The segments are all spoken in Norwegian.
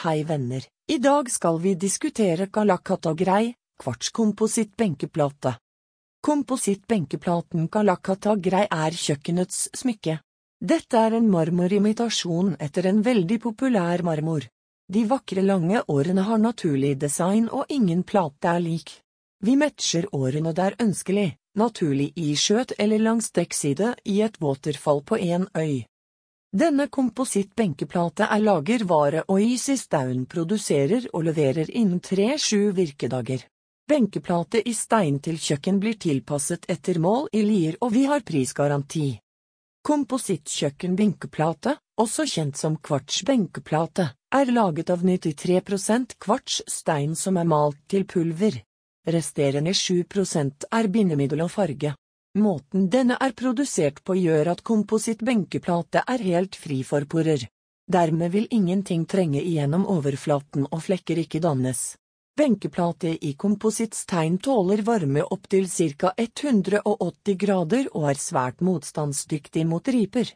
Hei venner, i dag skal vi diskutere Kalakata Grei, kvartskompositt benkeplate. Kompositt benkeplaten Kalakata Grei er kjøkkenets smykke. Dette er en marmorimitasjon etter en veldig populær marmor. De vakre lange årene har naturlig design og ingen plate er lik. Vi matcher årene det er ønskelig, naturlig i skjøt eller langs dekkside i et waterfall på en øy. Denne komposittbenkeplate er lagervare og Down produserer og leverer innen tre–sju virkedager. Benkeplate i stein til kjøkken blir tilpasset etter mål i Lier og vi har prisgaranti. Komposittkjøkken benkeplate, også kjent som kvarts benkeplate, er laget av 93 kvarts stein som er malt til pulver. Resterende 7% er bindemiddel og farge. Måten denne er produsert på gjør at komposittbenkeplate er helt fri for porer. Dermed vil ingenting trenge igjennom overflaten og flekker ikke dannes. Benkeplate i komposittstein tåler varme opptil ca 180 grader og er svært motstandsdyktig mot riper.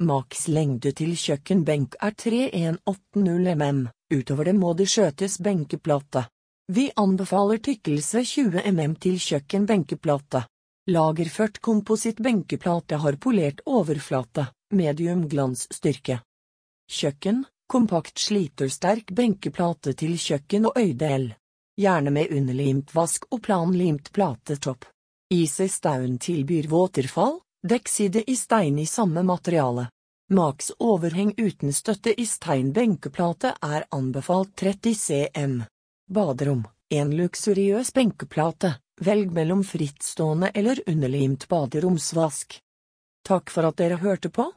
Maks lengde til kjøkkenbenk er 3180 mm, utover det må det skjøtes benkeplate. Vi anbefaler tykkelse 20 mm til kjøkkenbenkeplate. Lagerført kompositt benkeplate har polert overflate, medium glansstyrke. Kjøkken, kompakt slitersterk benkeplate til kjøkken og øydel. Gjerne med underlimt vask og planlimt platetopp. Easy Staun tilbyr våterfall, dekkside i stein i samme materiale. Max overheng uten støtte i stein benkeplate er anbefalt 30 cm. Baderom, en luksuriøs benkeplate. Velg mellom frittstående eller underlimt baderomsvask. Takk for at dere hørte på.